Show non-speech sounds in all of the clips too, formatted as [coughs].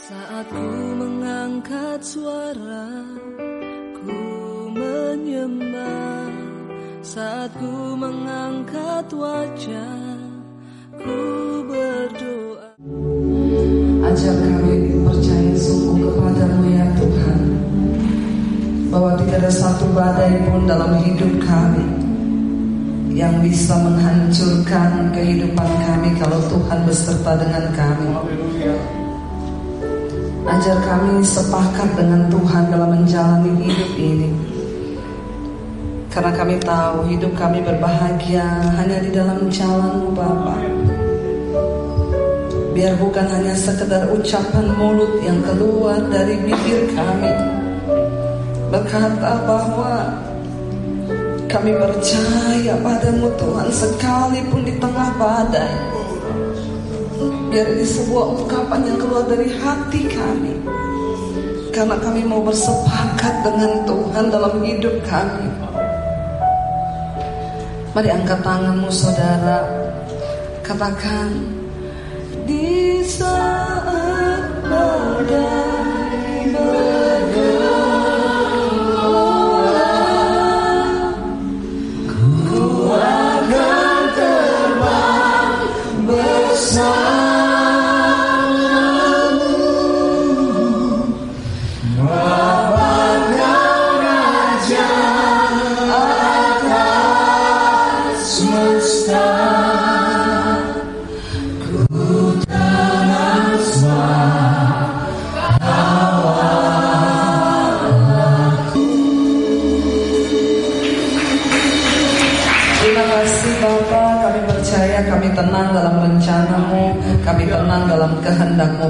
Saat ku mengangkat suara Ku menyembah. Saat ku mengangkat wajah Ku berdoa. Ajar kami percaya sungguh kepadamu ya Tuhan Bahwa tidak ada satu badai pun dalam hidup kami Yang bisa menghancurkan kehidupan kami Kalau Tuhan beserta dengan kami Ajar kami sepakat dengan Tuhan dalam menjalani hidup ini. Karena kami tahu hidup kami berbahagia hanya di dalam jalanmu Bapa. Biar bukan hanya sekedar ucapan mulut yang keluar dari bibir kami. Berkata bahwa kami percaya padamu Tuhan sekalipun di tengah badai Biar ini sebuah ungkapan yang keluar dari hati kami. Karena kami mau bersepakat dengan Tuhan dalam hidup kami. Mari angkat tanganmu saudara. Katakan Di saat badai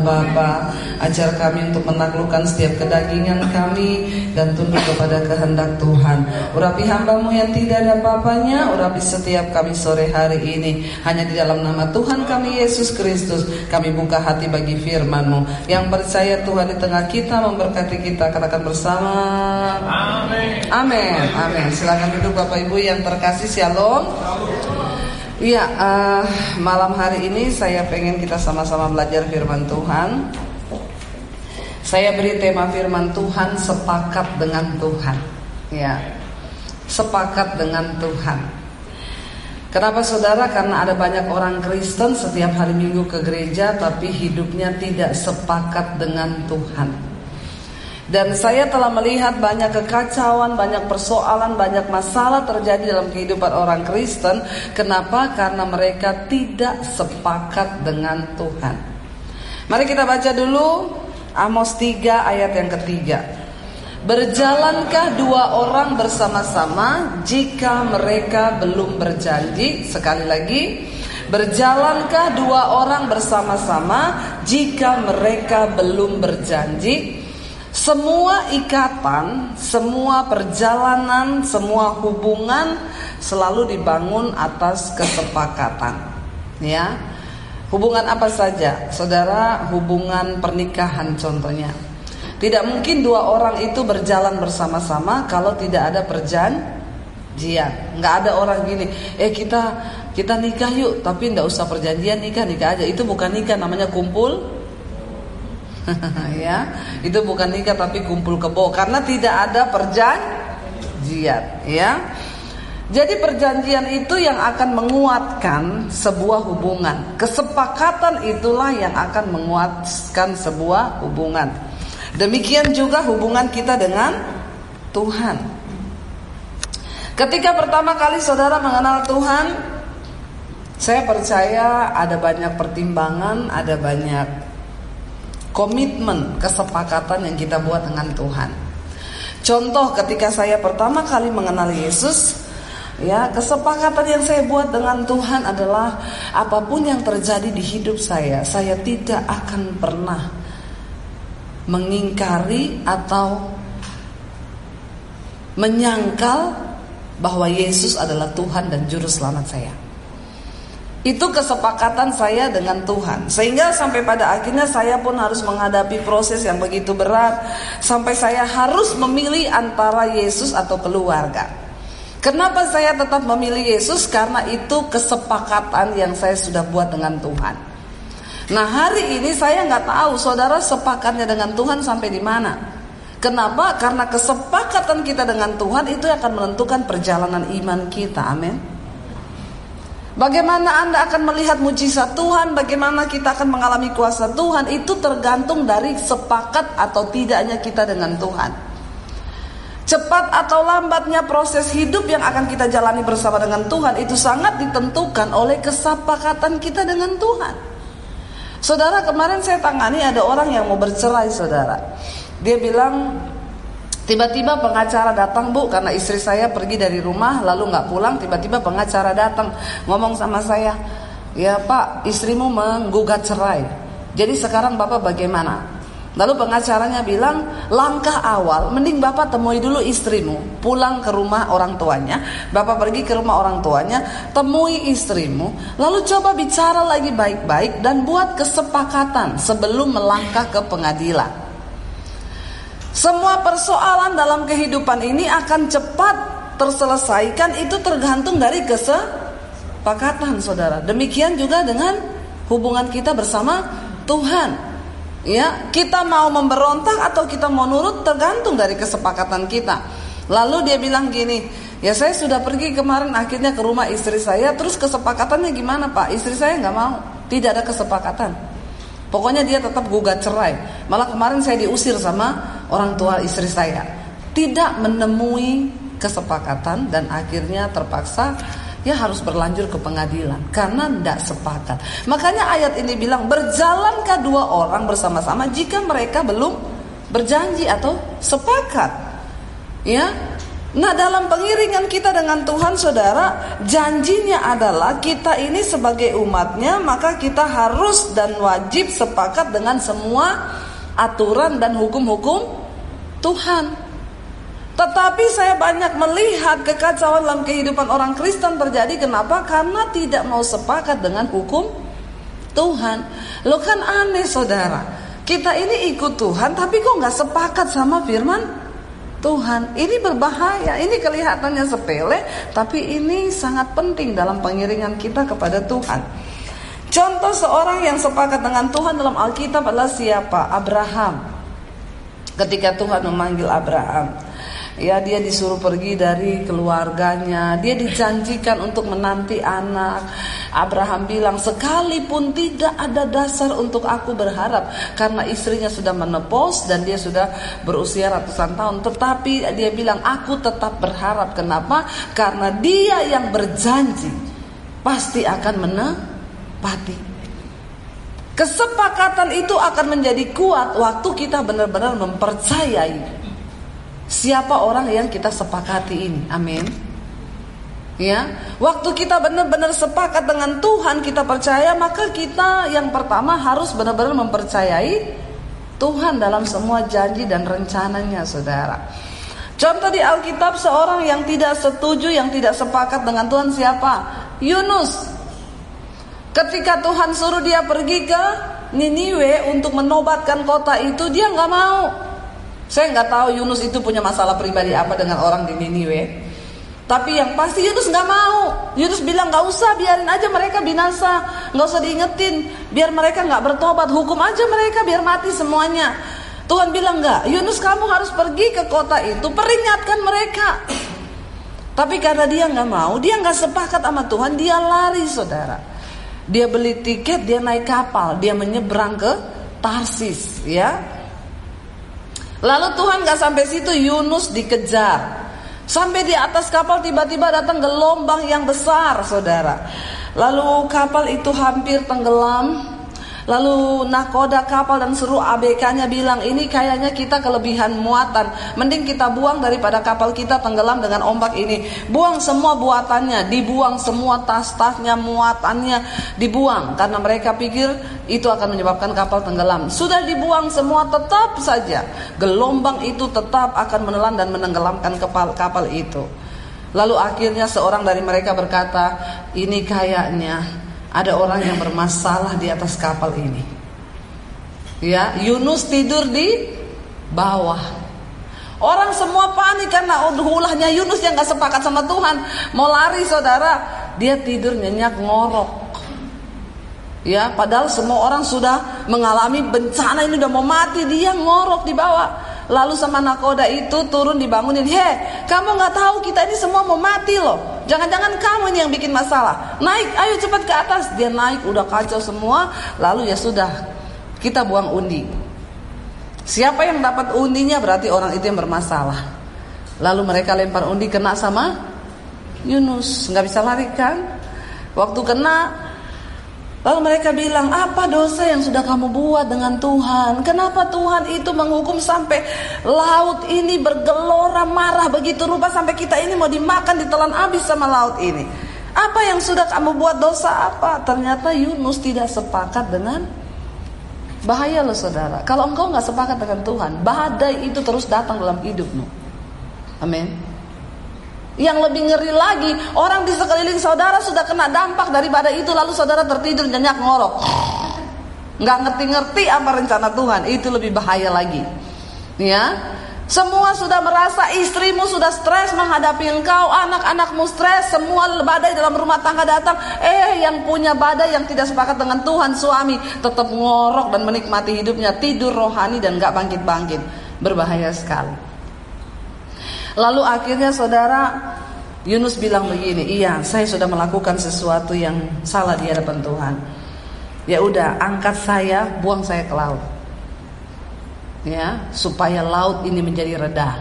Bapak. Ajar kami untuk menaklukkan setiap kedagingan kami dan tunduk kepada kehendak Tuhan. Urapi hambamu yang tidak ada papanya, urapi setiap kami sore hari ini. Hanya di dalam nama Tuhan kami Yesus Kristus, kami buka hati bagi firmanmu. Yang percaya Tuhan di tengah kita memberkati kita, katakan bersama. Amin. Amin. Amin. Silakan duduk Bapak Ibu yang terkasih, Shalom. Iya, eh, malam hari ini saya pengen kita sama-sama belajar firman Tuhan. Saya beri tema firman Tuhan sepakat dengan Tuhan. Ya. Sepakat dengan Tuhan. Kenapa saudara? Karena ada banyak orang Kristen setiap hari Minggu ke gereja tapi hidupnya tidak sepakat dengan Tuhan. Dan saya telah melihat banyak kekacauan, banyak persoalan, banyak masalah terjadi dalam kehidupan orang Kristen. Kenapa? Karena mereka tidak sepakat dengan Tuhan. Mari kita baca dulu Amos 3 ayat yang ketiga. Berjalankah dua orang bersama-sama jika mereka belum berjanji? Sekali lagi, berjalankah dua orang bersama-sama jika mereka belum berjanji? Semua ikatan, semua perjalanan, semua hubungan selalu dibangun atas kesepakatan. Ya. Hubungan apa saja? Saudara, hubungan pernikahan contohnya. Tidak mungkin dua orang itu berjalan bersama-sama kalau tidak ada perjanjian. Nggak ada orang gini, eh kita kita nikah yuk, tapi nggak usah perjanjian nikah nikah aja. Itu bukan nikah, namanya kumpul. [laughs] ya, itu bukan nikah tapi kumpul kebo karena tidak ada perjanjian. Ya, jadi perjanjian itu yang akan menguatkan sebuah hubungan. Kesepakatan itulah yang akan menguatkan sebuah hubungan. Demikian juga hubungan kita dengan Tuhan. Ketika pertama kali saudara mengenal Tuhan, saya percaya ada banyak pertimbangan, ada banyak komitmen, kesepakatan yang kita buat dengan Tuhan. Contoh ketika saya pertama kali mengenal Yesus, ya kesepakatan yang saya buat dengan Tuhan adalah apa pun yang terjadi di hidup saya, saya tidak akan pernah mengingkari atau menyangkal bahwa Yesus adalah Tuhan dan juru selamat saya. Itu kesepakatan saya dengan Tuhan. Sehingga sampai pada akhirnya saya pun harus menghadapi proses yang begitu berat sampai saya harus memilih antara Yesus atau keluarga. Kenapa saya tetap memilih Yesus? Karena itu kesepakatan yang saya sudah buat dengan Tuhan. Nah hari ini saya nggak tahu saudara sepakatnya dengan Tuhan sampai di mana. Kenapa? Karena kesepakatan kita dengan Tuhan itu akan menentukan perjalanan iman kita. Amin. Bagaimana Anda akan melihat mujizat Tuhan, bagaimana kita akan mengalami kuasa Tuhan, itu tergantung dari sepakat atau tidaknya kita dengan Tuhan. Cepat atau lambatnya proses hidup yang akan kita jalani bersama dengan Tuhan itu sangat ditentukan oleh kesepakatan kita dengan Tuhan. Saudara, kemarin saya tangani ada orang yang mau bercerai, saudara. Dia bilang, Tiba-tiba pengacara datang bu karena istri saya pergi dari rumah lalu nggak pulang tiba-tiba pengacara datang ngomong sama saya ya pak istrimu menggugat cerai. Jadi sekarang bapak bagaimana? Lalu pengacaranya bilang langkah awal mending bapak temui dulu istrimu pulang ke rumah orang tuanya bapak pergi ke rumah orang tuanya temui istrimu lalu coba bicara lagi baik-baik dan buat kesepakatan sebelum melangkah ke pengadilan semua persoalan dalam kehidupan ini akan cepat terselesaikan itu tergantung dari kesepakatan saudara. Demikian juga dengan hubungan kita bersama Tuhan. Ya, kita mau memberontak atau kita mau nurut tergantung dari kesepakatan kita. Lalu dia bilang gini, ya saya sudah pergi kemarin akhirnya ke rumah istri saya, terus kesepakatannya gimana pak? Istri saya nggak mau, tidak ada kesepakatan. Pokoknya dia tetap gugat cerai. Malah kemarin saya diusir sama orang tua istri saya. Tidak menemui kesepakatan dan akhirnya terpaksa ya harus berlanjut ke pengadilan karena tidak sepakat. Makanya ayat ini bilang berjalankah dua orang bersama-sama jika mereka belum berjanji atau sepakat. Ya, Nah dalam pengiringan kita dengan Tuhan saudara Janjinya adalah kita ini sebagai umatnya Maka kita harus dan wajib sepakat dengan semua aturan dan hukum-hukum Tuhan. Tetapi saya banyak melihat kekacauan dalam kehidupan orang Kristen terjadi. Kenapa? Karena tidak mau sepakat dengan hukum Tuhan. Lo kan aneh saudara. Kita ini ikut Tuhan tapi kok nggak sepakat sama firman Tuhan. Ini berbahaya, ini kelihatannya sepele, tapi ini sangat penting dalam pengiringan kita kepada Tuhan. Contoh seorang yang sepakat dengan Tuhan dalam Alkitab adalah siapa? Abraham. Ketika Tuhan memanggil Abraham, Ya dia disuruh pergi dari keluarganya. Dia dijanjikan untuk menanti anak. Abraham bilang sekalipun tidak ada dasar untuk aku berharap Karena istrinya sudah menepos dan dia sudah berusia ratusan tahun. Tetapi dia bilang aku tetap berharap. Kenapa? Karena dia yang berjanji Pasti akan menepati. Kesepakatan itu akan menjadi kuat waktu kita benar-benar mempercayai siapa orang yang kita sepakati ini. Amin. Ya, waktu kita benar-benar sepakat dengan Tuhan, kita percaya, maka kita yang pertama harus benar-benar mempercayai Tuhan dalam semua janji dan rencananya, saudara. Contoh di Alkitab seorang yang tidak setuju, yang tidak sepakat dengan Tuhan siapa? Yunus. Ketika Tuhan suruh dia pergi ke Niniwe untuk menobatkan kota itu, dia nggak mau. Saya nggak tahu Yunus itu punya masalah pribadi apa dengan orang di Niniwe. Tapi yang pasti Yunus nggak mau. Yunus bilang nggak usah, biarin aja mereka binasa, nggak usah diingetin, biar mereka nggak bertobat, hukum aja mereka biar mati semuanya. Tuhan bilang nggak, Yunus kamu harus pergi ke kota itu, peringatkan mereka. Tapi karena dia nggak mau, dia nggak sepakat sama Tuhan, dia lari saudara. Dia beli tiket, dia naik kapal, dia menyeberang ke Tarsis, ya. Lalu Tuhan gak sampai situ Yunus dikejar. Sampai di atas kapal tiba-tiba datang gelombang yang besar saudara. Lalu kapal itu hampir tenggelam Lalu nakoda kapal dan seluruh ABK-nya bilang ini kayaknya kita kelebihan muatan. Mending kita buang daripada kapal kita tenggelam dengan ombak ini. Buang semua buatannya, dibuang semua tas-tasnya, muatannya dibuang karena mereka pikir itu akan menyebabkan kapal tenggelam. Sudah dibuang semua tetap saja gelombang itu tetap akan menelan dan menenggelamkan kapal kapal itu. Lalu akhirnya seorang dari mereka berkata, "Ini kayaknya ada orang yang bermasalah di atas kapal ini. Ya, Yunus tidur di bawah. Orang semua panik karena ulahnya Yunus yang gak sepakat sama Tuhan. Mau lari saudara, dia tidur nyenyak ngorok. Ya, padahal semua orang sudah mengalami bencana ini udah mau mati, dia ngorok di bawah. Lalu sama nakoda itu turun dibangunin, "He, kamu nggak tahu kita ini semua mau mati loh. Jangan-jangan kamu ini yang bikin masalah. Naik, ayo cepat ke atas." Dia naik, udah kacau semua. Lalu ya sudah, kita buang undi. Siapa yang dapat undinya berarti orang itu yang bermasalah. Lalu mereka lempar undi kena sama Yunus, nggak bisa lari kan? Waktu kena Lalu mereka bilang, apa dosa yang sudah kamu buat dengan Tuhan? Kenapa Tuhan itu menghukum sampai laut ini bergelora marah begitu rupa sampai kita ini mau dimakan ditelan habis sama laut ini? Apa yang sudah kamu buat dosa apa? Ternyata Yunus tidak sepakat dengan bahaya loh saudara. Kalau engkau nggak sepakat dengan Tuhan, badai itu terus datang dalam hidupmu. Amin. Yang lebih ngeri lagi, orang di sekeliling saudara sudah kena dampak dari badai itu lalu saudara tertidur nyenyak ngorok. Nggak ngerti-ngerti apa rencana Tuhan, itu lebih bahaya lagi. Ya, semua sudah merasa istrimu sudah stres menghadapi engkau, anak-anakmu stres, semua badai dalam rumah tangga datang. Eh, yang punya badai yang tidak sepakat dengan Tuhan suami tetap ngorok dan menikmati hidupnya, tidur rohani dan nggak bangkit-bangkit. Berbahaya sekali. Lalu akhirnya saudara Yunus bilang begini, iya saya sudah melakukan sesuatu yang salah di hadapan Tuhan. Ya udah, angkat saya, buang saya ke laut. Ya, supaya laut ini menjadi reda.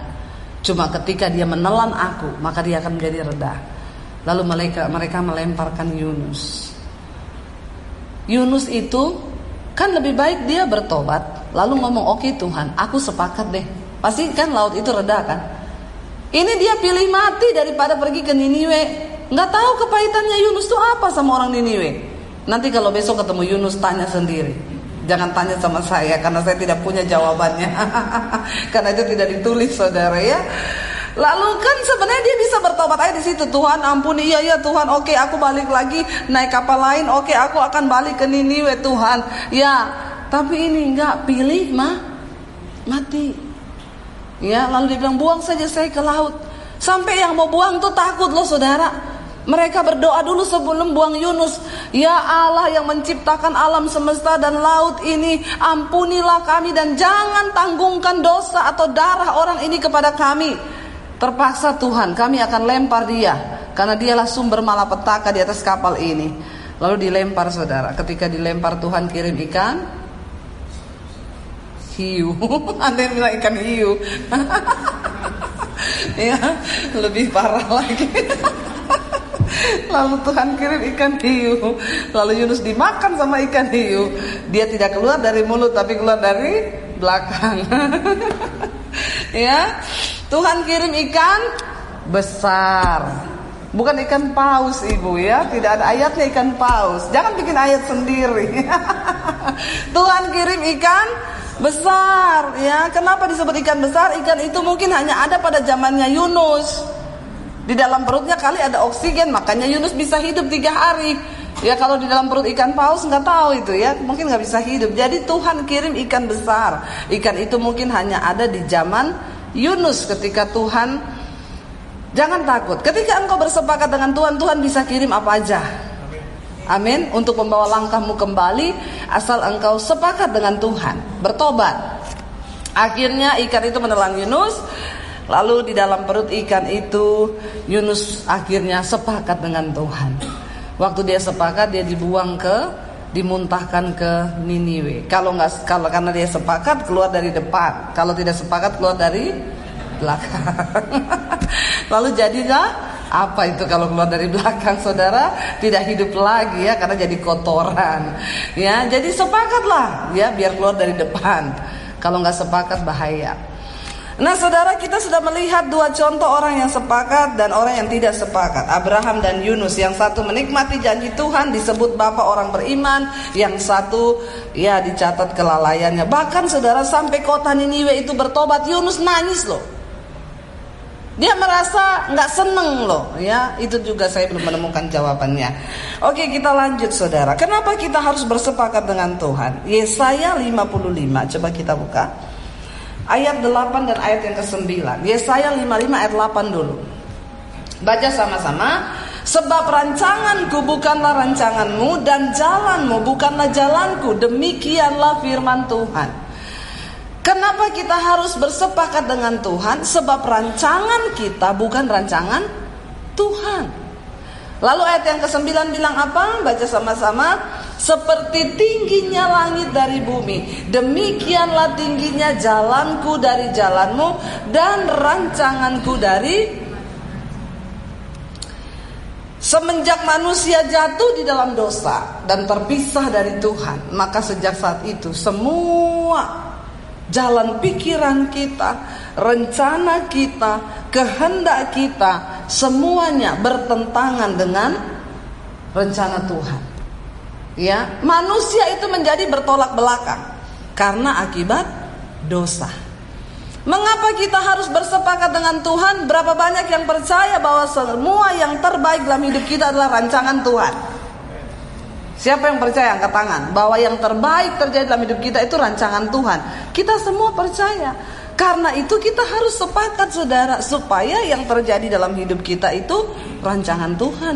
Cuma ketika dia menelan aku, maka dia akan menjadi reda. Lalu mereka mereka melemparkan Yunus. Yunus itu kan lebih baik dia bertobat, lalu ngomong, "Oke okay, Tuhan, aku sepakat deh." Pasti kan laut itu reda kan? Ini dia pilih mati daripada pergi ke Niniwe. Nggak tahu kepahitannya Yunus itu apa sama orang Niniwe. Nanti kalau besok ketemu Yunus tanya sendiri. Jangan tanya sama saya karena saya tidak punya jawabannya. [laughs] karena itu tidak ditulis saudara ya. Lalu kan sebenarnya dia bisa bertobat aja di situ. Tuhan ampuni, iya iya Tuhan, oke aku balik lagi naik kapal lain, oke aku akan balik ke Niniwe Tuhan. Ya, tapi ini enggak pilih mah mati. Ya, lalu dia bilang buang saja saya ke laut. Sampai yang mau buang tuh takut loh saudara. Mereka berdoa dulu sebelum buang Yunus. Ya Allah yang menciptakan alam semesta dan laut ini, ampunilah kami dan jangan tanggungkan dosa atau darah orang ini kepada kami. Terpaksa Tuhan, kami akan lempar dia karena dialah sumber malapetaka di atas kapal ini. Lalu dilempar saudara. Ketika dilempar Tuhan kirim ikan, hiu. [laughs] Ada yang bilang ikan hiu. [laughs] ya, lebih parah lagi. [laughs] Lalu Tuhan kirim ikan hiu. Lalu Yunus dimakan sama ikan hiu. Dia tidak keluar dari mulut tapi keluar dari belakang. ya. Tuhan kirim ikan besar. Bukan ikan paus ibu ya Tidak ada ayatnya ikan paus Jangan bikin ayat sendiri Tuhan kirim ikan besar ya. Kenapa disebut ikan besar? Ikan itu mungkin hanya ada pada zamannya Yunus. Di dalam perutnya kali ada oksigen makanya Yunus bisa hidup tiga hari. Ya kalau di dalam perut ikan paus nggak tahu itu ya. Mungkin nggak bisa hidup. Jadi Tuhan kirim ikan besar. Ikan itu mungkin hanya ada di zaman Yunus ketika Tuhan jangan takut. Ketika engkau bersepakat dengan Tuhan Tuhan bisa kirim apa aja Amin. Untuk membawa langkahmu kembali asal engkau sepakat dengan Tuhan, bertobat. Akhirnya ikan itu menelan Yunus. Lalu di dalam perut ikan itu Yunus akhirnya sepakat dengan Tuhan. Waktu dia sepakat dia dibuang ke dimuntahkan ke Niniwe. Kalau nggak kalau karena dia sepakat keluar dari depan, kalau tidak sepakat keluar dari belakang. [laughs] Lalu jadilah apa itu kalau keluar dari belakang saudara tidak hidup lagi ya karena jadi kotoran. Ya, jadi sepakatlah ya biar keluar dari depan. Kalau nggak sepakat bahaya. Nah saudara kita sudah melihat dua contoh orang yang sepakat dan orang yang tidak sepakat Abraham dan Yunus Yang satu menikmati janji Tuhan disebut bapak orang beriman Yang satu ya dicatat kelalaiannya Bahkan saudara sampai kota Niniwe itu bertobat Yunus nangis loh dia merasa nggak seneng loh, ya. Itu juga saya belum menemukan jawabannya. Oke, kita lanjut saudara. Kenapa kita harus bersepakat dengan Tuhan? Yesaya 55, coba kita buka. Ayat 8 dan ayat yang ke-9. Yesaya 55 ayat 8 dulu. Baca sama-sama. Sebab rancanganku bukanlah rancanganmu dan jalanmu bukanlah jalanku. Demikianlah firman Tuhan. Kenapa kita harus bersepakat dengan Tuhan? Sebab rancangan kita bukan rancangan Tuhan. Lalu ayat yang ke-9 bilang apa? Baca sama-sama. Seperti tingginya langit dari bumi, demikianlah tingginya jalanku dari jalanmu dan rancanganku dari Semenjak manusia jatuh di dalam dosa dan terpisah dari Tuhan, maka sejak saat itu semua jalan pikiran kita, rencana kita, kehendak kita, semuanya bertentangan dengan rencana Tuhan. Ya, manusia itu menjadi bertolak belakang karena akibat dosa. Mengapa kita harus bersepakat dengan Tuhan? Berapa banyak yang percaya bahwa semua yang terbaik dalam hidup kita adalah rancangan Tuhan? Siapa yang percaya angkat tangan bahwa yang terbaik terjadi dalam hidup kita itu rancangan Tuhan? Kita semua percaya. Karena itu kita harus sepakat saudara supaya yang terjadi dalam hidup kita itu rancangan Tuhan.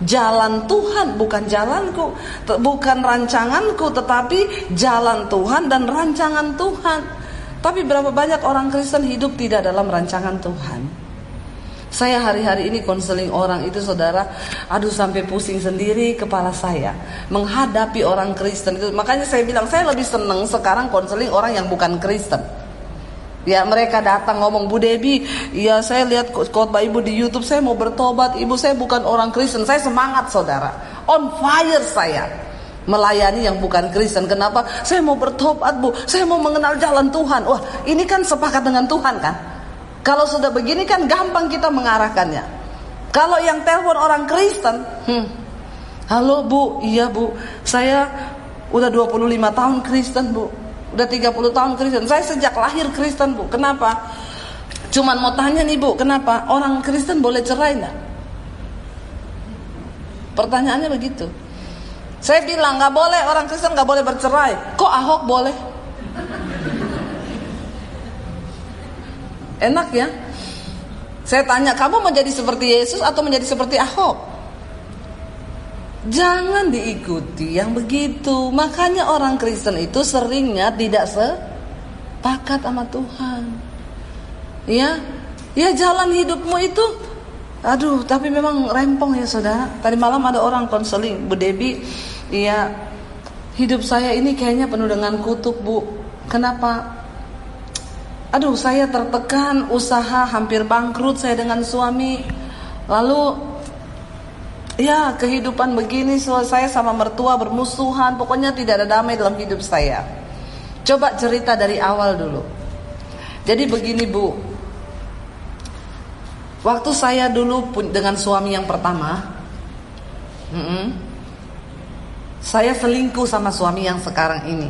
Jalan Tuhan bukan jalanku, bukan rancanganku tetapi jalan Tuhan dan rancangan Tuhan. Tapi berapa banyak orang Kristen hidup tidak dalam rancangan Tuhan. Saya hari-hari ini konseling orang itu saudara, aduh sampai pusing sendiri kepala saya menghadapi orang Kristen itu. Makanya saya bilang saya lebih senang sekarang konseling orang yang bukan Kristen. Ya mereka datang ngomong Bu Debi, ya saya lihat khotbah ibu di YouTube, saya mau bertobat, ibu saya bukan orang Kristen, saya semangat saudara, on fire saya melayani yang bukan Kristen. Kenapa? Saya mau bertobat, Bu. Saya mau mengenal jalan Tuhan. Wah, ini kan sepakat dengan Tuhan kan? Kalau sudah begini kan gampang kita mengarahkannya. Kalau yang telepon orang Kristen, hmm, halo Bu, iya Bu, saya udah 25 tahun Kristen Bu, udah 30 tahun Kristen. Saya sejak lahir Kristen Bu. Kenapa? Cuman mau tanya nih Bu, kenapa orang Kristen boleh cerai nggak? Pertanyaannya begitu. Saya bilang nggak boleh orang Kristen nggak boleh bercerai. Kok Ahok boleh? Enak ya? Saya tanya, kamu menjadi seperti Yesus atau menjadi seperti Ahok? Jangan diikuti yang begitu. Makanya orang Kristen itu seringnya tidak sepakat sama Tuhan. Ya, ya jalan hidupmu itu Aduh, tapi memang rempong ya saudara. Tadi malam ada orang konseling, Bu Debi, iya hidup saya ini kayaknya penuh dengan kutuk Bu. Kenapa? Aduh, saya tertekan, usaha hampir bangkrut saya dengan suami. Lalu ya kehidupan begini saya sama mertua bermusuhan, pokoknya tidak ada damai dalam hidup saya. Coba cerita dari awal dulu. Jadi begini Bu, Waktu saya dulu dengan suami yang pertama, mm -mm, saya selingkuh sama suami yang sekarang ini.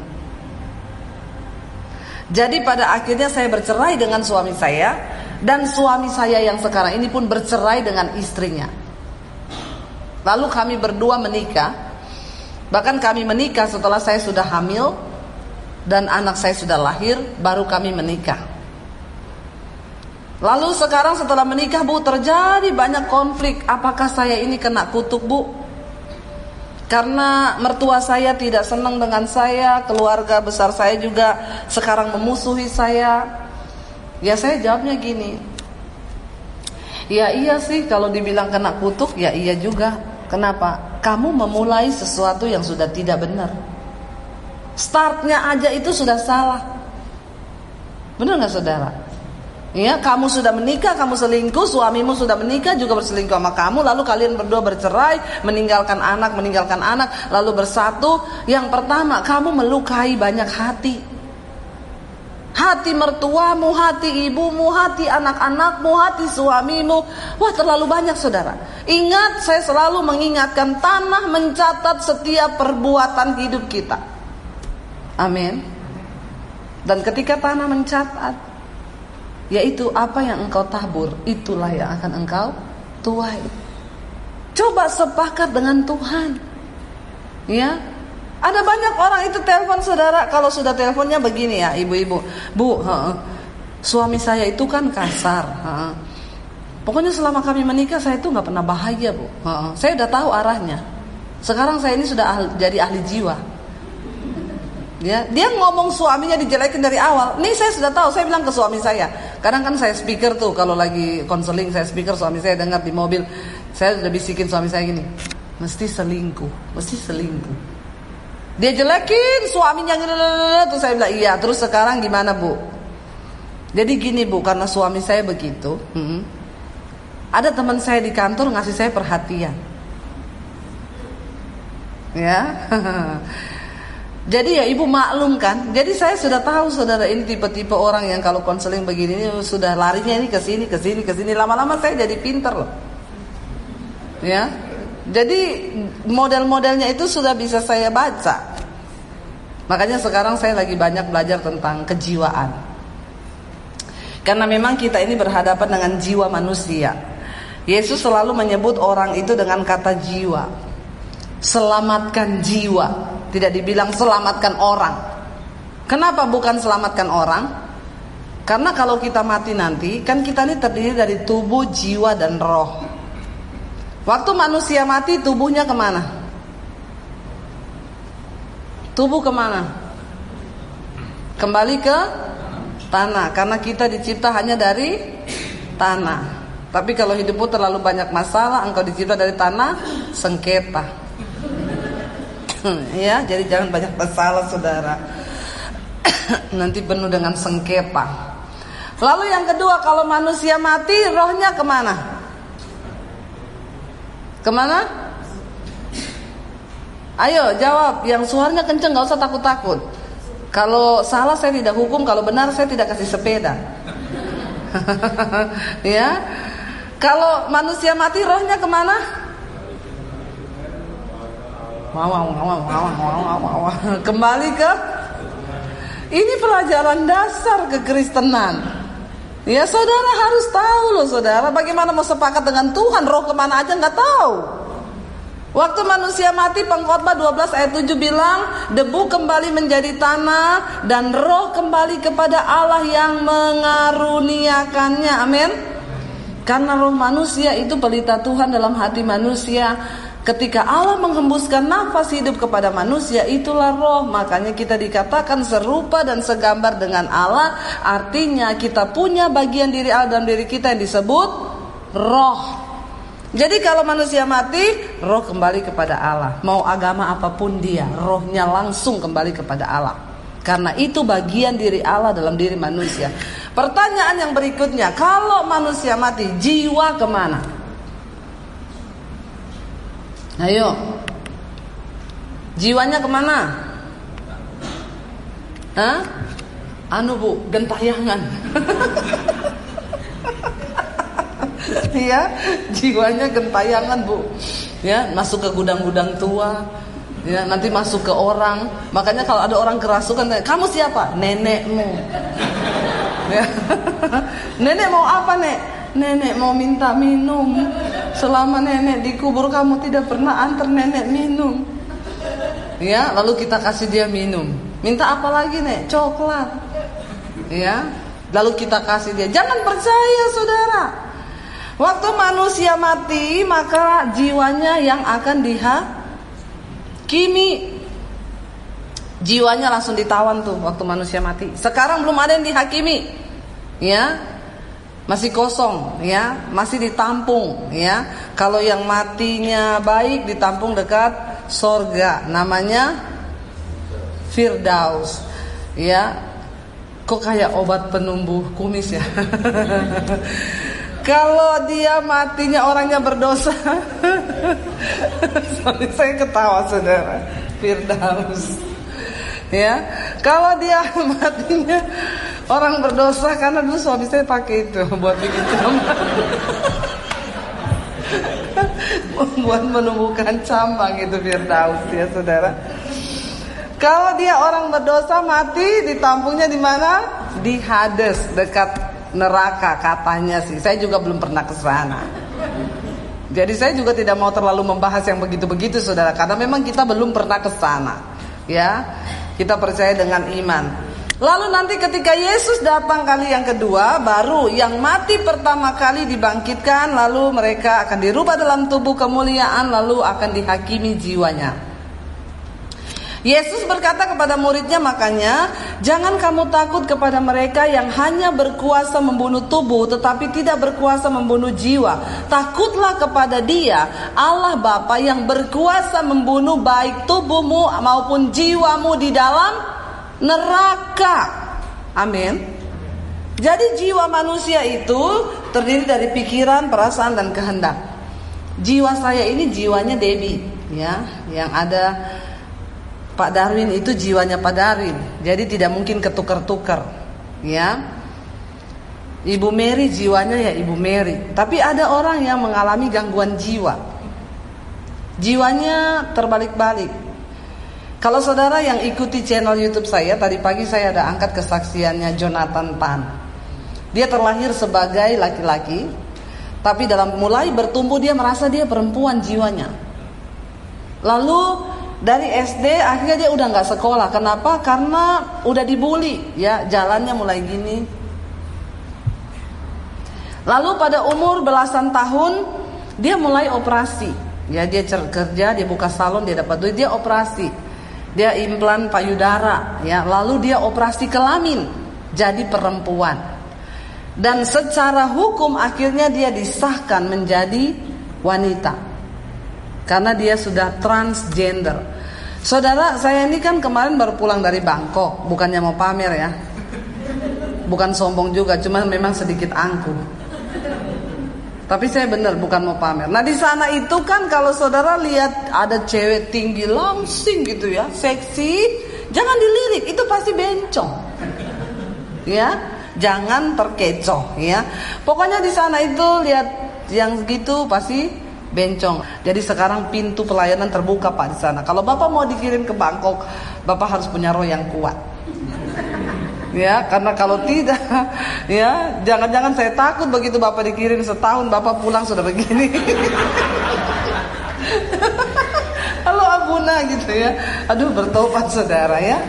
Jadi pada akhirnya saya bercerai dengan suami saya dan suami saya yang sekarang ini pun bercerai dengan istrinya. Lalu kami berdua menikah. Bahkan kami menikah setelah saya sudah hamil dan anak saya sudah lahir, baru kami menikah. Lalu sekarang setelah menikah bu terjadi banyak konflik Apakah saya ini kena kutuk bu? Karena mertua saya tidak senang dengan saya Keluarga besar saya juga sekarang memusuhi saya. Ya saya jawabnya gini. Ya iya sih kalau dibilang kena kutuk ya iya juga. Kenapa? Kamu memulai sesuatu yang sudah tidak benar. Startnya aja itu sudah salah. Benar nggak saudara? Ya, kamu sudah menikah, kamu selingkuh, suamimu sudah menikah juga berselingkuh sama kamu, lalu kalian berdua bercerai, meninggalkan anak, meninggalkan anak, lalu bersatu. Yang pertama, kamu melukai banyak hati. Hati mertuamu, hati ibumu, hati anak-anakmu, hati suamimu. Wah, terlalu banyak saudara. Ingat, saya selalu mengingatkan tanah mencatat setiap perbuatan hidup kita. Amin. Dan ketika tanah mencatat, yaitu apa yang engkau tabur itulah yang akan engkau tuai. Coba sepakat dengan Tuhan. Ya. Ada banyak orang itu telepon saudara kalau sudah teleponnya begini ya ibu-ibu. Bu, he, suami saya itu kan kasar. He. Pokoknya selama kami menikah saya itu nggak pernah bahagia bu. Saya udah tahu arahnya. Sekarang saya ini sudah ahli, jadi ahli jiwa. Ya, dia ngomong suaminya dijelekin dari awal. Nih saya sudah tahu, saya bilang ke suami saya. Kadang kan saya speaker tuh kalau lagi konseling saya speaker suami saya dengar di mobil. Saya sudah bisikin suami saya gini, mesti selingkuh, mesti selingkuh. Dia jelekin suaminya terus saya bilang iya. Terus sekarang gimana bu? Jadi gini bu, karena suami saya begitu. Hmm, ada teman saya di kantor ngasih saya perhatian. Ya. [laughs] Jadi ya ibu maklum kan. Jadi saya sudah tahu saudara ini tipe-tipe orang yang kalau konseling begini ini sudah larinya ini ke sini ke sini ke sini lama-lama saya jadi pinter loh. Ya. Jadi model-modelnya itu sudah bisa saya baca. Makanya sekarang saya lagi banyak belajar tentang kejiwaan. Karena memang kita ini berhadapan dengan jiwa manusia. Yesus selalu menyebut orang itu dengan kata jiwa. Selamatkan jiwa. Tidak dibilang selamatkan orang. Kenapa bukan selamatkan orang? Karena kalau kita mati nanti, kan kita ini terdiri dari tubuh, jiwa, dan roh. Waktu manusia mati, tubuhnya ke mana? Tubuh ke mana? Kembali ke tanah. Karena kita dicipta hanya dari tanah. Tapi kalau hidupmu terlalu banyak masalah, engkau dicipta dari tanah, sengketa. [laughs] ya, jadi jangan banyak masalah saudara. [coughs] Nanti penuh dengan sengketa. Lalu yang kedua, kalau manusia mati, rohnya ke mana? Ke mana? Ayo jawab, yang suaranya kenceng, gak usah takut-takut. Kalau salah saya tidak hukum, kalau benar saya tidak kasih sepeda. [laughs] ya, kalau manusia mati, rohnya ke mana? Kembali ke ini pelajaran dasar kekristenan. Ya saudara harus tahu loh saudara bagaimana mau sepakat dengan Tuhan roh ke mana aja nggak tahu. Waktu manusia mati pengkhotbah 12 ayat 7 bilang debu kembali menjadi tanah dan roh kembali kepada Allah yang mengaruniakannya. Amin. Karena roh manusia itu pelita Tuhan dalam hati manusia Ketika Allah menghembuskan nafas hidup kepada manusia itulah roh. Makanya kita dikatakan serupa dan segambar dengan Allah. Artinya kita punya bagian diri Allah dalam diri kita yang disebut roh. Jadi kalau manusia mati roh kembali kepada Allah. Mau agama apa pun dia rohnya langsung kembali kepada Allah. Karena itu bagian diri Allah dalam diri manusia. Pertanyaan yang berikutnya, kalau manusia mati, jiwa ke mana? Ayo. Jiwanya ke mana? Hah? Anu bu, gentayangan. [laughs] ya, jiwanya gentayangan bu. Ya, masuk ke gudang-gudang tua. Ya, nanti masuk ke orang. Makanya kalau ada orang kerasukan, kamu siapa? Nenekmu. [laughs] Ya. [laughs] Nenek mau apa, Nek? Nenek mau minta minum. Selama nenek dikubur kamu tidak pernah antar nenek minum. Ya, lalu kita kasih dia minum. Minta apa lagi, Nek? Coklat. Ya. Lalu kita kasih dia. Jangan percaya, Saudara. Waktu manusia mati, maka jiwanya yang akan dihakimi. Jiwanya langsung ditawan tuh waktu manusia mati. Sekarang belum ada yang dihakimi. Ya, masih kosong ya, masih ditampung ya. Kalau yang matinya baik ditampung dekat sorga, namanya Firdaus ya. Kok kayak obat penumbuh kumis ya? [laughs] Kalau dia matinya orangnya berdosa [laughs] Sorry saya ketawa saudara Firdaus Ya Kalau dia [laughs] matinya Orang berdosa karena dulu suami saya pakai itu [laughs] buat bikin cambang. [laughs] buat menumbuhkan cambang itu tahu ya saudara. Kalau dia orang berdosa mati ditampungnya di mana? Di Hades dekat neraka katanya sih. Saya juga belum pernah ke sana. Jadi saya juga tidak mau terlalu membahas yang begitu-begitu saudara karena memang kita belum pernah ke sana. Ya. Kita percaya dengan iman. Lalu nanti ketika Yesus datang kali yang kedua, baru yang mati pertama kali dibangkitkan, lalu mereka akan dirubah dalam tubuh kemuliaan, lalu akan dihakimi jiwanya. Yesus berkata kepada muridnya makanya jangan kamu takut kepada mereka yang hanya berkuasa membunuh tubuh tetapi tidak berkuasa membunuh jiwa. Takutlah kepada Dia, Allah Bapa yang berkuasa membunuh baik tubuhmu maupun jiwamu di dalam neraka. Amin. Jadi jiwa manusia itu terdiri dari pikiran, perasaan dan kehendak. Jiwa saya ini jiwanya Debbie ya, yang ada Pak Darwin itu jiwanya Pak Darwin, jadi tidak mungkin ketukar-tukar, ya. Ibu Mary jiwanya ya Ibu Mary, tapi ada orang yang mengalami gangguan jiwa. Jiwanya terbalik-balik. Kalau saudara yang ikuti channel YouTube saya, tadi pagi saya ada angkat kesaksiannya Jonathan Tan. Dia terlahir sebagai laki-laki, tapi dalam mulai bertumbuh dia merasa dia perempuan jiwanya. Lalu dari SD akhirnya dia udah nggak sekolah. Kenapa? Karena udah dibully, ya jalannya mulai gini. Lalu pada umur belasan tahun dia mulai operasi. Ya dia kerja, dia buka salon, dia dapat duit, dia operasi. Dia implan payudara, ya. Lalu dia operasi kelamin, jadi perempuan. Dan secara hukum akhirnya dia disahkan menjadi wanita karena dia sudah transgender. Saudara, saya ini kan kemarin baru pulang dari Bangkok, bukannya mau pamer ya. Bukan sombong juga, cuma memang sedikit angkuh. Tapi saya benar bukan mau pamer. Nah di sana itu kan kalau saudara lihat ada cewek tinggi langsing gitu ya, seksi, jangan dilirik, itu pasti bencong. Ya, jangan terkecoh ya. Pokoknya di sana itu lihat yang gitu pasti bencong. Jadi sekarang pintu pelayanan terbuka Pak di sana. Kalau Bapak mau dikirim ke Bangkok, Bapak harus punya roh yang kuat. [laughs] Ya, karena kalau tidak, [laughs] ya jangan-jangan saya takut begitu Bapak dikirim setahun, Bapak pulang sudah begini. [laughs] Halo Abuna gitu ya. Aduh bertobat saudara ya.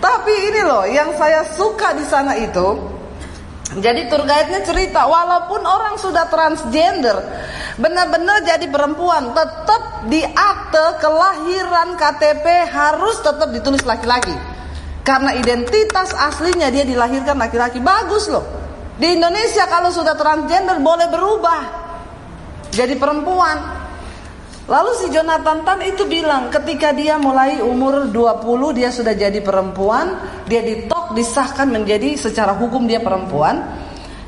Tapi ini loh yang saya suka di sana itu jadi tour guide-nya cerita walaupun orang sudah transgender benar-benar jadi perempuan tetap di akte kelahiran KTP harus tetap ditulis laki-laki. Karena identitas aslinya dia dilahirkan laki-laki. Bagus loh. Di Indonesia kalau sudah transgender boleh berubah jadi perempuan. Lalu si Jonathan Tan itu bilang ketika dia mulai umur 20 dia sudah jadi perempuan, dia ditok disahkan menjadi secara hukum dia perempuan.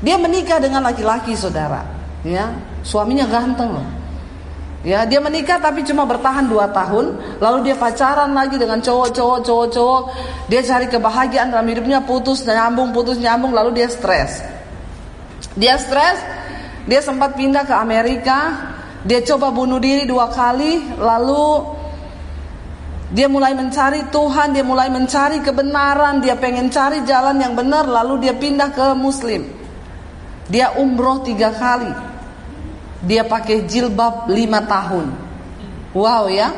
Dia menikah dengan laki-laki saudara, ya. Suaminya ganteng loh. Ya, dia menikah tapi cuma bertahan 2 tahun, lalu dia pacaran lagi dengan cowok-cowok cowok-cowok. Dia cari kebahagiaan dalam hidupnya, putus nyambung, putus nyambung, lalu dia stres. Dia stres, dia sempat pindah ke Amerika, dia coba bunuh diri dua kali, lalu dia mulai mencari Tuhan, dia mulai mencari kebenaran, dia pengen cari jalan yang benar, lalu dia pindah ke Muslim. Dia umroh tiga kali, dia pakai jilbab lima tahun. Wow ya,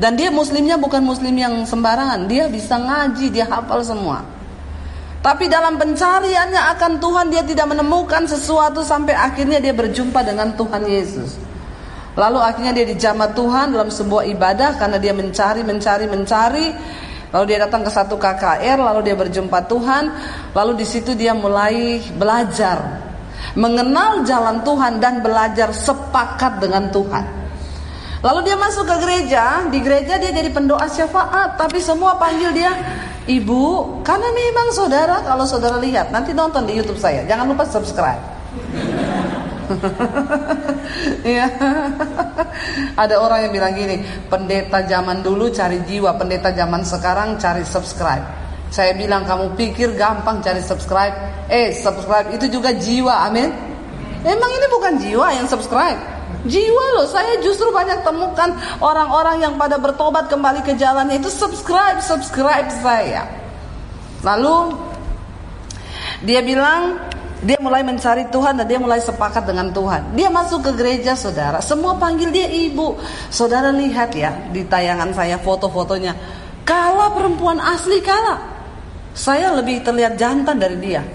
dan dia Muslimnya bukan Muslim yang sembarangan, dia bisa ngaji, dia hafal semua. Tapi dalam pencariannya akan Tuhan dia tidak menemukan sesuatu sampai akhirnya dia berjumpa dengan Tuhan Yesus. Lalu akhirnya dia dijamah Tuhan dalam sebuah ibadah karena dia mencari, mencari, mencari. Lalu dia datang ke satu KKR, lalu dia berjumpa Tuhan, lalu di situ dia mulai belajar mengenal jalan Tuhan dan belajar sepakat dengan Tuhan. Lalu dia masuk ke gereja, di gereja dia jadi pendoa syafaat, tapi semua panggil dia ibu, karena memang saudara kalau saudara lihat nanti nonton di YouTube saya, jangan lupa subscribe. [laughs] ya. Ada orang yang bilang gini, pendeta zaman dulu cari jiwa, pendeta zaman sekarang cari subscribe. Saya bilang kamu pikir gampang cari subscribe? Eh, subscribe itu juga jiwa, amin. Emang ini bukan jiwa yang subscribe. Jiwa loh, saya justru banyak temukan orang-orang yang pada bertobat kembali ke jalannya itu subscribe, subscribe saya. Lalu dia bilang dia mulai mencari Tuhan dan dia mulai sepakat dengan Tuhan. Dia masuk ke gereja saudara. Semua panggil dia ibu. Saudara lihat ya di tayangan saya foto-fotonya. Kala perempuan asli kala. Saya lebih terlihat jantan dari dia.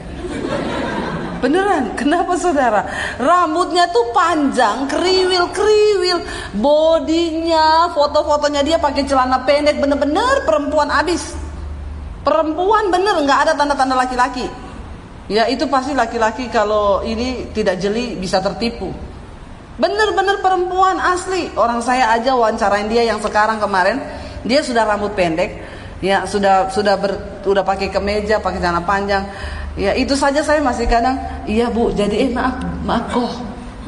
Beneran, kenapa saudara? Rambutnya tuh panjang, kriwil-kriwil, bodinya, foto-fotonya dia pakai celana pendek, bener-bener perempuan abis. Perempuan bener, nggak ada tanda-tanda laki-laki. Ya itu pasti laki-laki kalau ini tidak jeli bisa tertipu. Bener-bener perempuan asli. Orang saya aja wawancarain dia yang sekarang kemarin, dia sudah rambut pendek, ya sudah sudah ber, sudah pakai kemeja, pakai celana panjang Ya itu saja saya masih kadang, iya bu, jadi eh maaf, maaf kok.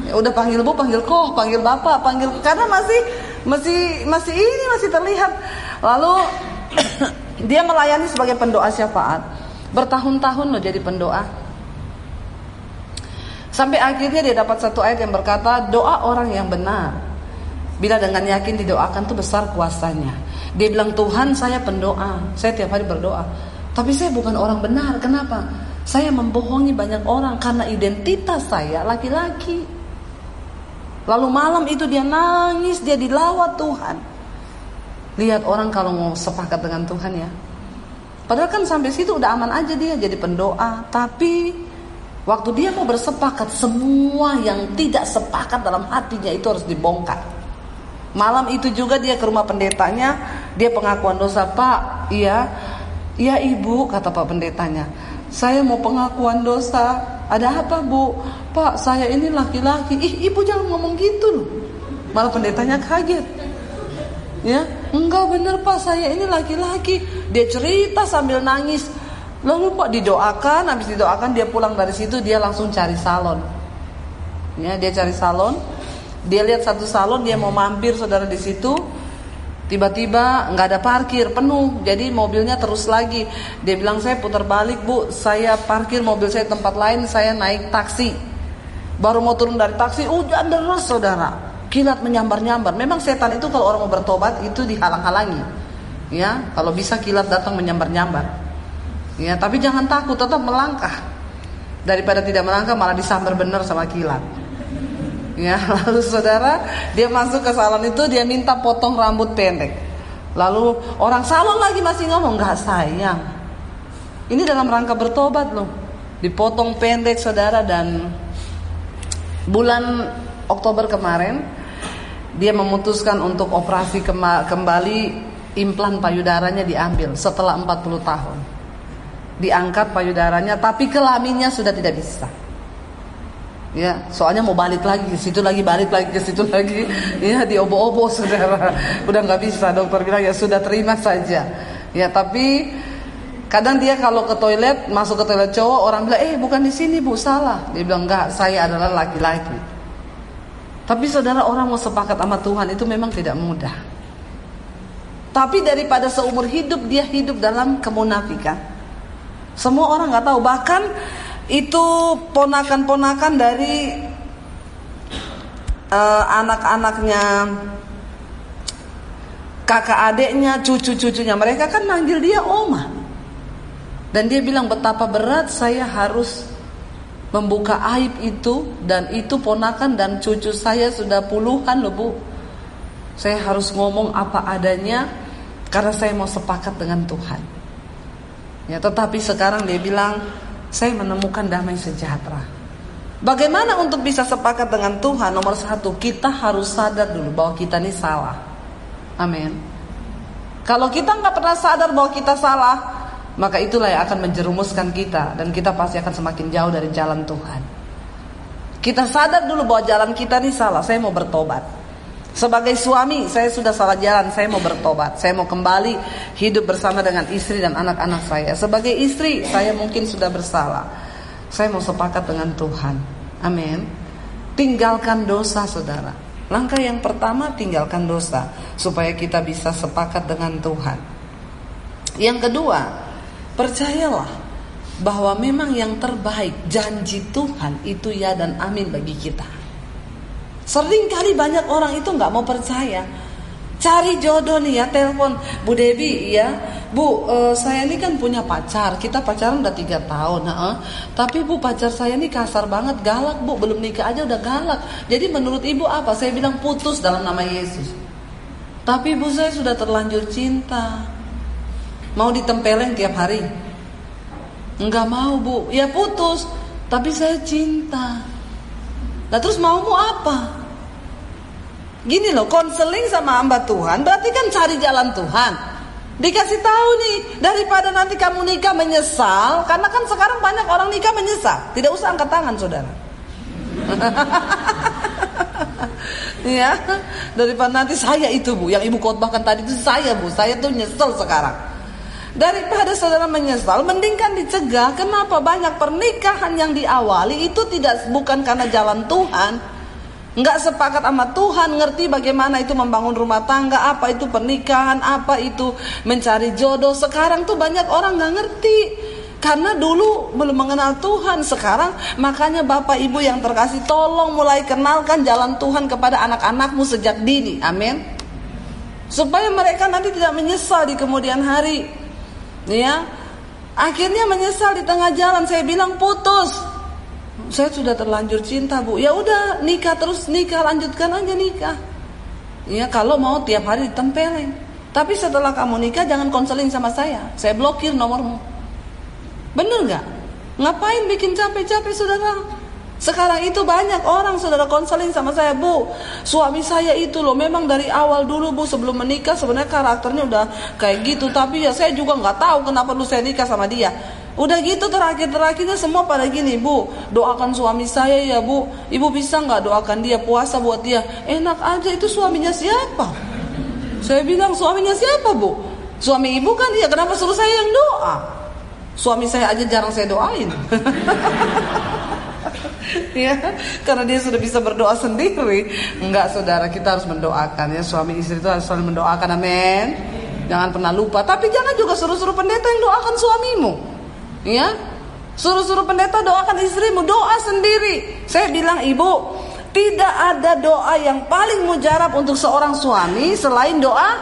Ya, udah panggil bu, panggil kok, panggil bapak, panggil karena masih masih masih ini masih terlihat. Lalu [coughs] dia melayani sebagai pendoa syafaat. Bertahun-tahun loh jadi pendoa. Sampai akhirnya dia dapat satu ayat yang berkata, doa orang yang benar. Bila dengan yakin didoakan tuh besar kuasanya. Dia bilang, Tuhan saya pendoa, saya tiap hari berdoa. Tapi saya bukan orang benar, kenapa? Saya membohongi banyak orang karena identitas saya laki-laki. Lalu malam itu dia nangis, dia dilawat Tuhan. Lihat orang kalau mau sepakat dengan Tuhan ya. Padahal kan sampai situ udah aman aja dia jadi pendoa. Tapi waktu dia mau bersepakat semua yang tidak sepakat dalam hatinya itu harus dibongkar. Malam itu juga dia ke rumah pendetanya, dia pengakuan dosa, Pak, iya, iya ibu, kata Pak pendetanya. Saya mau pengakuan dosa. Ada apa bu? Pak saya ini laki-laki. Ih ibu jangan ngomong gitu loh. Malah pendetanya kaget. Ya, enggak bener pak saya ini laki-laki. Dia cerita sambil nangis. Lalu pak didoakan, habis didoakan dia pulang dari situ dia langsung cari salon. Ya, dia cari salon. Dia lihat satu salon, dia mau mampir saudara di situ. Tiba-tiba nggak ada parkir penuh, jadi mobilnya terus lagi. Dia bilang saya putar balik bu, saya parkir mobil saya tempat lain, saya naik taksi. Baru mau turun dari taksi, hujan deras saudara, kilat menyambar-nyambar. Memang setan itu kalau orang mau bertobat itu dihalang-halangi. Ya, kalau bisa kilat datang menyambar-nyambar. Ya, tapi jangan takut, tetap melangkah. Daripada tidak melangkah malah disambar benar sama kilat. Ya, [laughs] lalu saudara, dia masuk ke salon itu dia minta potong rambut pendek. Lalu orang salon lagi masih ngomong nggak sayang. Ini dalam rangka bertobat loh. Dipotong pendek saudara dan bulan Oktober kemarin dia memutuskan untuk operasi kembali implan payudaranya diambil setelah 40 tahun. Diangkat payudaranya tapi kelaminnya sudah tidak bisa. Ya, soalnya mau balik lagi ke situ lagi, balik lagi ke situ lagi. [laughs] Ya, diobo-obo [laughs] saudara. Udah nggak bisa, dokter bilang ya sudah terima saja. Ya, tapi kadang dia kalau ke toilet, masuk ke toilet cowok, orang bilang, eh bukan di sini bu, salah. Dia bilang enggak, saya adalah laki-laki. Tapi saudara orang mau sepakat sama Tuhan itu memang tidak mudah. Tapi daripada seumur hidup dia hidup dalam kemunafikan. Semua orang nggak tahu, bahkan itu ponakan-ponakan dari uh, anak-anaknya kakak adiknya, cucu-cucunya mereka kan manggil dia oma. Dan dia bilang betapa berat saya harus membuka aib itu dan itu ponakan dan cucu saya sudah puluhan loh bu. Saya harus ngomong apa adanya karena saya mau sepakat dengan Tuhan. Ya, tetapi sekarang dia bilang saya menemukan damai sejahtera. Bagaimana untuk bisa sepakat dengan Tuhan? Nomor satu, kita harus sadar dulu bahwa kita ini salah. Amin. Kalau kita nggak pernah sadar bahwa kita salah, maka itulah yang akan menjerumuskan kita dan kita pasti akan semakin jauh dari jalan Tuhan. Kita sadar dulu bahwa jalan kita ini salah. Saya mau bertobat. Sebagai suami, saya sudah salah jalan, saya mau bertobat. Saya mau kembali hidup bersama dengan istri dan anak-anak saya. Sebagai istri, saya mungkin sudah bersalah. Saya mau sepakat dengan Tuhan. Amin. Tinggalkan dosa, saudara. Langkah yang pertama, tinggalkan dosa. Supaya kita bisa sepakat dengan Tuhan. Yang kedua, percayalah bahwa memang yang terbaik janji Tuhan itu ya dan amin bagi kita. Sering kali banyak orang itu nggak mau percaya. Cari jodoh nih ya, telepon Bu Debi ya. Bu, uh, saya ini kan punya pacar. Kita pacaran udah tiga tahun. Uh, tapi Bu pacar saya ini kasar banget, galak Bu. Belum nikah aja udah galak. Jadi menurut Ibu apa? Saya bilang putus dalam nama Yesus. Tapi Bu saya sudah terlanjur cinta. Mau ditempeleng tiap hari. Enggak mau bu, ya putus. Tapi saya cinta. Nah terus maumu apa? Gini loh, konseling sama hamba Tuhan berarti kan cari jalan Tuhan. Dikasih tahu nih, daripada nanti kamu nikah menyesal, karena kan sekarang banyak orang nikah menyesal. Tidak usah angkat tangan, saudara. [laughs] ya, daripada nanti saya itu bu, yang ibu khotbahkan tadi itu saya bu, saya tuh nyesel sekarang. Daripada saudara menyesal, mendingkan dicegah. Kenapa banyak pernikahan yang diawali itu tidak bukan karena jalan Tuhan, nggak sepakat sama Tuhan, ngerti bagaimana itu membangun rumah tangga, apa itu pernikahan, apa itu mencari jodoh. Sekarang tuh banyak orang nggak ngerti. Karena dulu belum mengenal Tuhan Sekarang makanya Bapak Ibu yang terkasih Tolong mulai kenalkan jalan Tuhan kepada anak-anakmu sejak dini Amin Supaya mereka nanti tidak menyesal di kemudian hari Ya. Akhirnya menyesal di tengah jalan. Saya bilang putus. Saya sudah terlanjur cinta bu. Ya udah nikah terus nikah. Lanjutkan aja nikah. Ya kalau mau tiap hari ditempelin. Tapi setelah kamu nikah jangan konseling sama saya. Saya blokir nomormu. Bener nggak? Ngapain bikin capek-capek saudara sekarang itu banyak orang saudara konseling sama saya bu. Suami saya itu loh memang dari awal dulu bu sebelum menikah sebenarnya karakternya udah kayak gitu. Tapi ya saya juga nggak tahu kenapa lu saya nikah sama dia. Udah gitu terakhir-terakhirnya semua pada gini Bu. Doakan suami saya ya Bu. Ibu bisa nggak doakan dia puasa buat dia? Enak aja itu suaminya siapa? Saya bilang suaminya siapa Bu? Suami ibu kan dia kenapa suruh saya yang doa? Suami saya aja jarang saya doain [laughs] ya karena dia sudah bisa berdoa sendiri enggak saudara kita harus mendoakan ya suami istri itu harus selalu mendoakan amin jangan pernah lupa tapi jangan juga suruh-suruh pendeta yang doakan suamimu Ya, suruh-suruh pendeta doakan istrimu, doa sendiri. Saya bilang ibu, tidak ada doa yang paling mujarab untuk seorang suami selain doa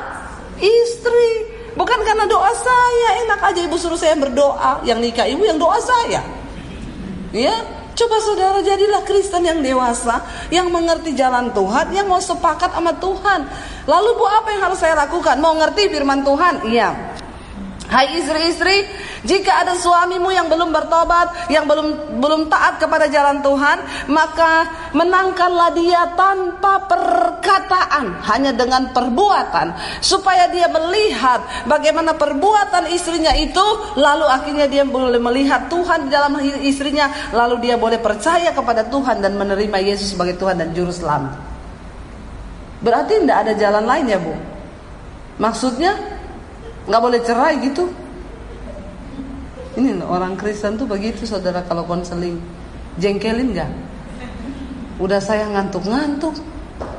istri. Bukan karena doa saya, enak aja ibu suruh saya berdoa. Yang nikah ibu yang doa saya. Ya, coba saudara jadilah Kristen yang dewasa, yang mengerti jalan Tuhan, yang mau sepakat sama Tuhan. Lalu bu apa yang harus saya lakukan? Mau ngerti firman Tuhan? Iya. Hai istri-istri, jika ada suamimu yang belum bertobat, yang belum belum taat kepada jalan Tuhan, maka menangkanlah dia tanpa perkataan, hanya dengan perbuatan, supaya dia melihat bagaimana perbuatan istrinya itu, lalu akhirnya dia boleh melihat Tuhan di dalam istrinya, lalu dia boleh percaya kepada Tuhan dan menerima Yesus sebagai Tuhan dan juru selamat. Berarti tidak ada jalan lain ya bu? Maksudnya nggak boleh cerai gitu? Ini orang Kristen tuh begitu saudara kalau konseling. Jengkelin nggak? Udah saya ngantuk-ngantuk.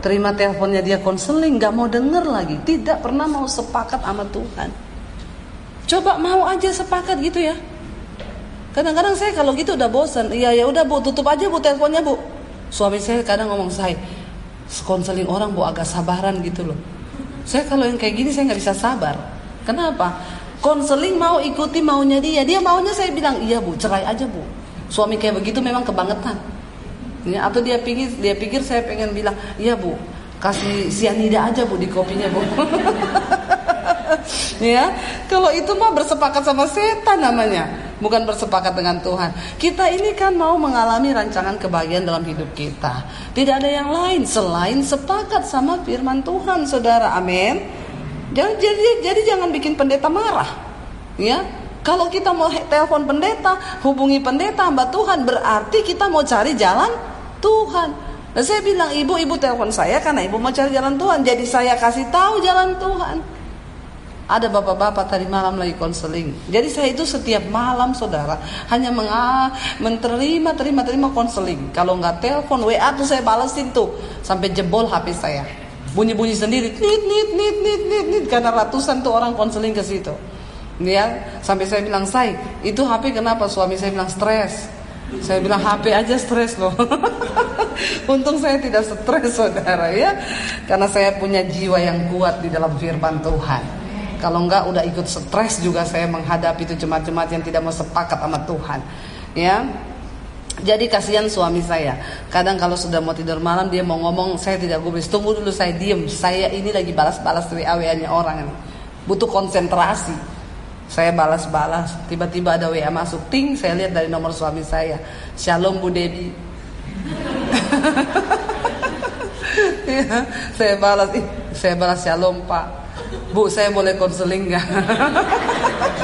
Terima teleponnya dia konseling, nggak mau denger lagi. Tidak pernah mau sepakat sama Tuhan. Coba mau aja sepakat gitu ya. Kadang-kadang saya kalau gitu udah bosan. Iya ya udah bu, tutup aja bu teleponnya bu. Suami saya kadang ngomong saya, konseling orang bu agak sabaran gitu loh. Saya kalau yang kayak gini saya nggak bisa sabar. Kenapa? konseling mau ikuti maunya dia. Dia maunya saya bilang iya bu cerai aja bu. Suami kayak begitu memang kebangetan. Ya, atau dia pikir dia pikir saya pengen bilang iya bu kasih sianida aja bu di kopinya bu. [laughs] Ya kalau itu mah bersepakat sama setan namanya. Bukan bersepakat dengan Tuhan. Kita ini kan mau mengalami rancangan kebahagiaan dalam hidup kita. Tidak ada yang lain selain sepakat sama firman Tuhan saudara. Amin Jangan jadi jadi jangan bikin pendeta marah. Ya. Kalau kita mau telepon pendeta, hubungi pendeta hamba Tuhan berarti kita mau cari jalan Tuhan. Dan saya bilang ibu, ibu telepon saya karena ibu mau cari jalan Tuhan. Jadi saya kasih tahu jalan Tuhan. Ada bapak-bapak tadi malam lagi konseling. Jadi saya itu setiap malam saudara hanya menerima terima terima konseling. Kalau nggak telepon WA tuh saya balesin tuh sampai jebol HP saya bunyi-bunyi sendiri nit nit nit nit nit nit. Karena ratusan tuh orang konseling ke situ. Ya sampai saya bilang say itu HP kenapa? Suami saya bilang stres. Saya bilang HP aja stres loh. [laughs] Untung saya tidak stres saudara ya. Karena saya punya jiwa yang kuat di dalam firman Tuhan. Kalau enggak udah ikut stres juga saya menghadapi itu jemaat-jemaat yang tidak mau sepakat sama Tuhan ya jadi kasihan suami saya. Kadang kalau sudah mau tidur malam dia mau ngomong, saya tidak gubris. Tunggu dulu saya diem. Saya ini lagi balas-balas WA WA-nya orang ini. Butuh konsentrasi. Saya balas-balas, tiba-tiba ada WA masuk, ting, saya lihat dari nomor suami saya. Shalom Bu Debi. ya, [laughs] saya balas, ih, saya balas shalom Pak. Bu, saya boleh konseling nggak? [laughs]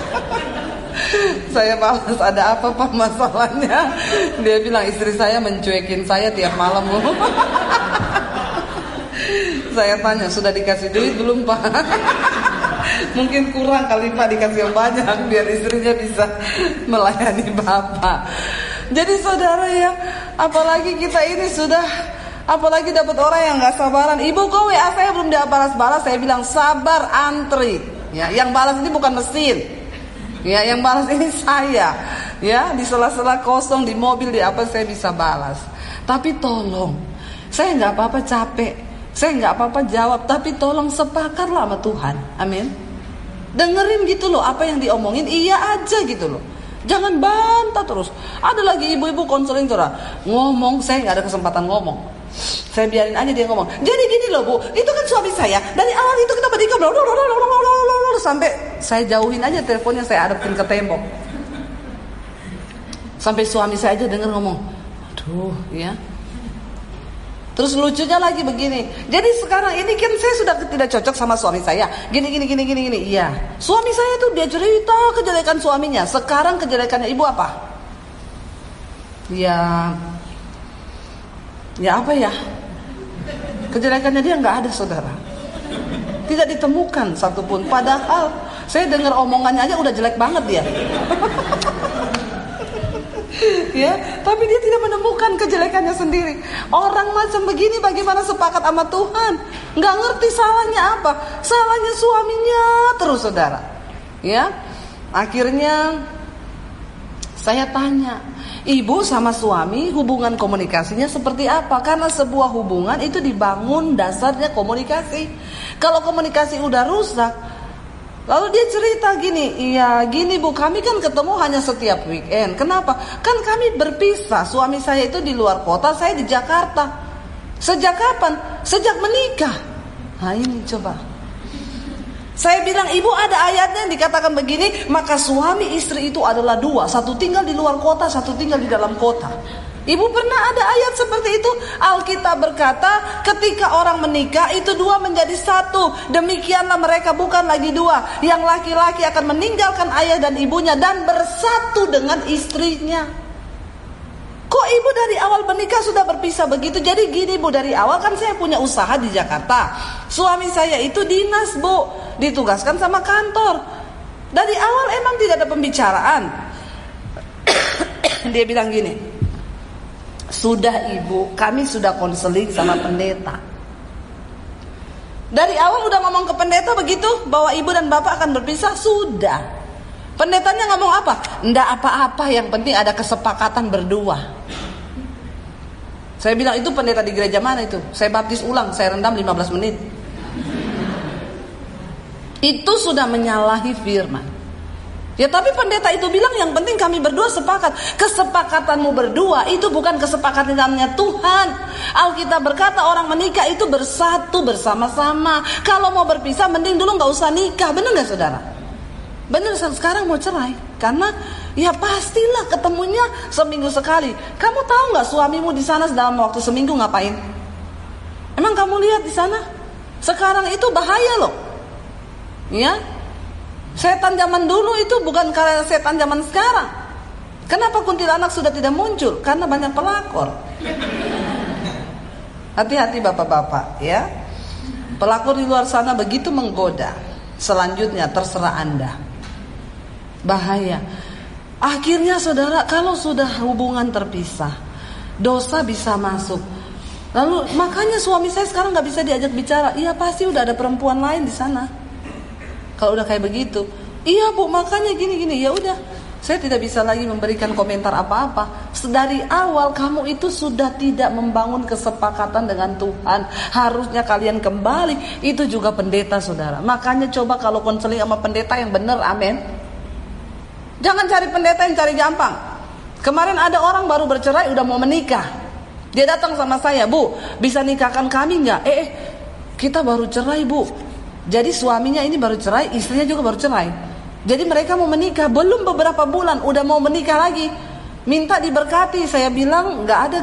saya balas ada apa pak masalahnya? Dia bilang istri saya mencuekin saya tiap malam bu. [laughs] saya tanya sudah dikasih duit belum pak? [laughs] Mungkin kurang kali Pak dikasih yang banyak biar istrinya bisa [laughs] melayani Bapak. Jadi saudara ya, apalagi kita ini sudah apalagi dapat orang yang nggak sabaran. Ibu kau WA saya belum dia balas-balas, saya bilang sabar antri. Ya, yang balas ini bukan mesin. Ya, yang balas ini [laughs] saya. Ya, di sela-sela kosong di mobil di apa saya bisa balas. Tapi tolong, saya nggak apa-apa capek. Saya nggak apa-apa jawab, tapi tolong sepakatlah sama Tuhan. Amin. Dengerin gitu loh apa yang diomongin iya aja gitu loh. Jangan bantah terus. Ada lagi ibu-ibu konseling tuh ngomong saya nggak ada kesempatan ngomong. Saya biarin aja dia ngomong. Jadi gini loh bu, itu kan suami saya. Dari awal itu kita bertiga sampai saya jauhin aja teleponnya saya hadapin ke tembok. Sampai suami saya aja denger ngomong, aduh ya Terus lucunya lagi begini. Jadi sekarang ini kan saya sudah tidak cocok sama suami saya. Gini gini gini gini gini. Iya. Suami saya tuh dia cerita kejelekan suaminya. Sekarang kejelekannya ibu apa? Ya Ya apa ya? Kejelekannya dia nggak ada saudara. Tidak ditemukan satupun. Padahal saya dengar omongannya aja udah jelek banget dia. [laughs] ya, tapi dia tidak menemukan kejelekannya sendiri. Orang macam begini bagaimana sepakat sama Tuhan? Nggak ngerti salahnya apa? Salahnya suaminya terus saudara. Ya, akhirnya saya tanya, ibu sama suami hubungan komunikasinya seperti apa? Karena sebuah hubungan itu dibangun dasarnya komunikasi. Kalau komunikasi udah rusak, Lalu dia cerita gini, iya gini bu, kami kan ketemu hanya setiap weekend. Kenapa? Kan kami berpisah. Suami saya itu di luar kota, saya di Jakarta. Sejak kapan? Sejak menikah. Nah ini coba. Saya bilang ibu ada ayatnya yang dikatakan begini, maka suami istri itu adalah dua, satu tinggal di luar kota, satu tinggal di dalam kota. Ibu pernah ada ayat seperti itu? Alkitab berkata, ketika orang menikah itu dua menjadi satu. Demikianlah mereka bukan lagi dua. Yang laki-laki akan meninggalkan ayah dan ibunya dan bersatu dengan istrinya. Kok ibu dari awal menikah sudah berpisah begitu? Jadi gini bu, dari awal kan saya punya usaha di Jakarta. Suami saya itu dinas bu, ditugaskan sama kantor. Dari awal emang tidak ada pembicaraan. [coughs] Dia bilang gini, sudah ibu, kami sudah konseling sama pendeta. Dari awal udah ngomong ke pendeta begitu bahwa ibu dan bapak akan berpisah, sudah. Pendetanya ngomong apa? Ndak apa-apa, yang penting ada kesepakatan berdua. Saya bilang itu pendeta di gereja mana itu? Saya baptis ulang, saya rendam 15 menit. Itu sudah menyalahi firman. Ya tapi pendeta itu bilang yang penting kami berdua sepakat. Kesepakatanmu berdua itu bukan kesepakatannya Tuhan. Alkitab berkata orang menikah itu bersatu bersama-sama. Kalau mau berpisah mending dulu nggak usah nikah. Benar nggak saudara? Benar sekarang mau cerai karena ya pastilah ketemunya seminggu sekali. Kamu tahu nggak suamimu di sana dalam waktu seminggu ngapain? Emang kamu lihat di sana? Sekarang itu bahaya loh. Ya, Setan zaman dulu itu bukan karena setan zaman sekarang. Kenapa kuntilanak sudah tidak muncul? Karena banyak pelakor. Hati-hati bapak-bapak ya. Pelakor di luar sana begitu menggoda. Selanjutnya terserah Anda. Bahaya. Akhirnya saudara kalau sudah hubungan terpisah, dosa bisa masuk. Lalu makanya suami saya sekarang nggak bisa diajak bicara. Iya pasti udah ada perempuan lain di sana. Kalau udah kayak begitu, iya bu makanya gini gini ya udah. Saya tidak bisa lagi memberikan komentar apa-apa. Dari awal kamu itu sudah tidak membangun kesepakatan dengan Tuhan. Harusnya kalian kembali. Itu juga pendeta saudara. Makanya coba kalau konseling sama pendeta yang benar, amin. Jangan cari pendeta yang cari gampang. Kemarin ada orang baru bercerai udah mau menikah. Dia datang sama saya, Bu, bisa nikahkan kami nggak? Eh, eh, kita baru cerai, Bu. Jadi suaminya ini baru cerai, istrinya juga baru cerai. Jadi mereka mau menikah belum beberapa bulan udah mau menikah lagi. Minta diberkati. Saya bilang nggak ada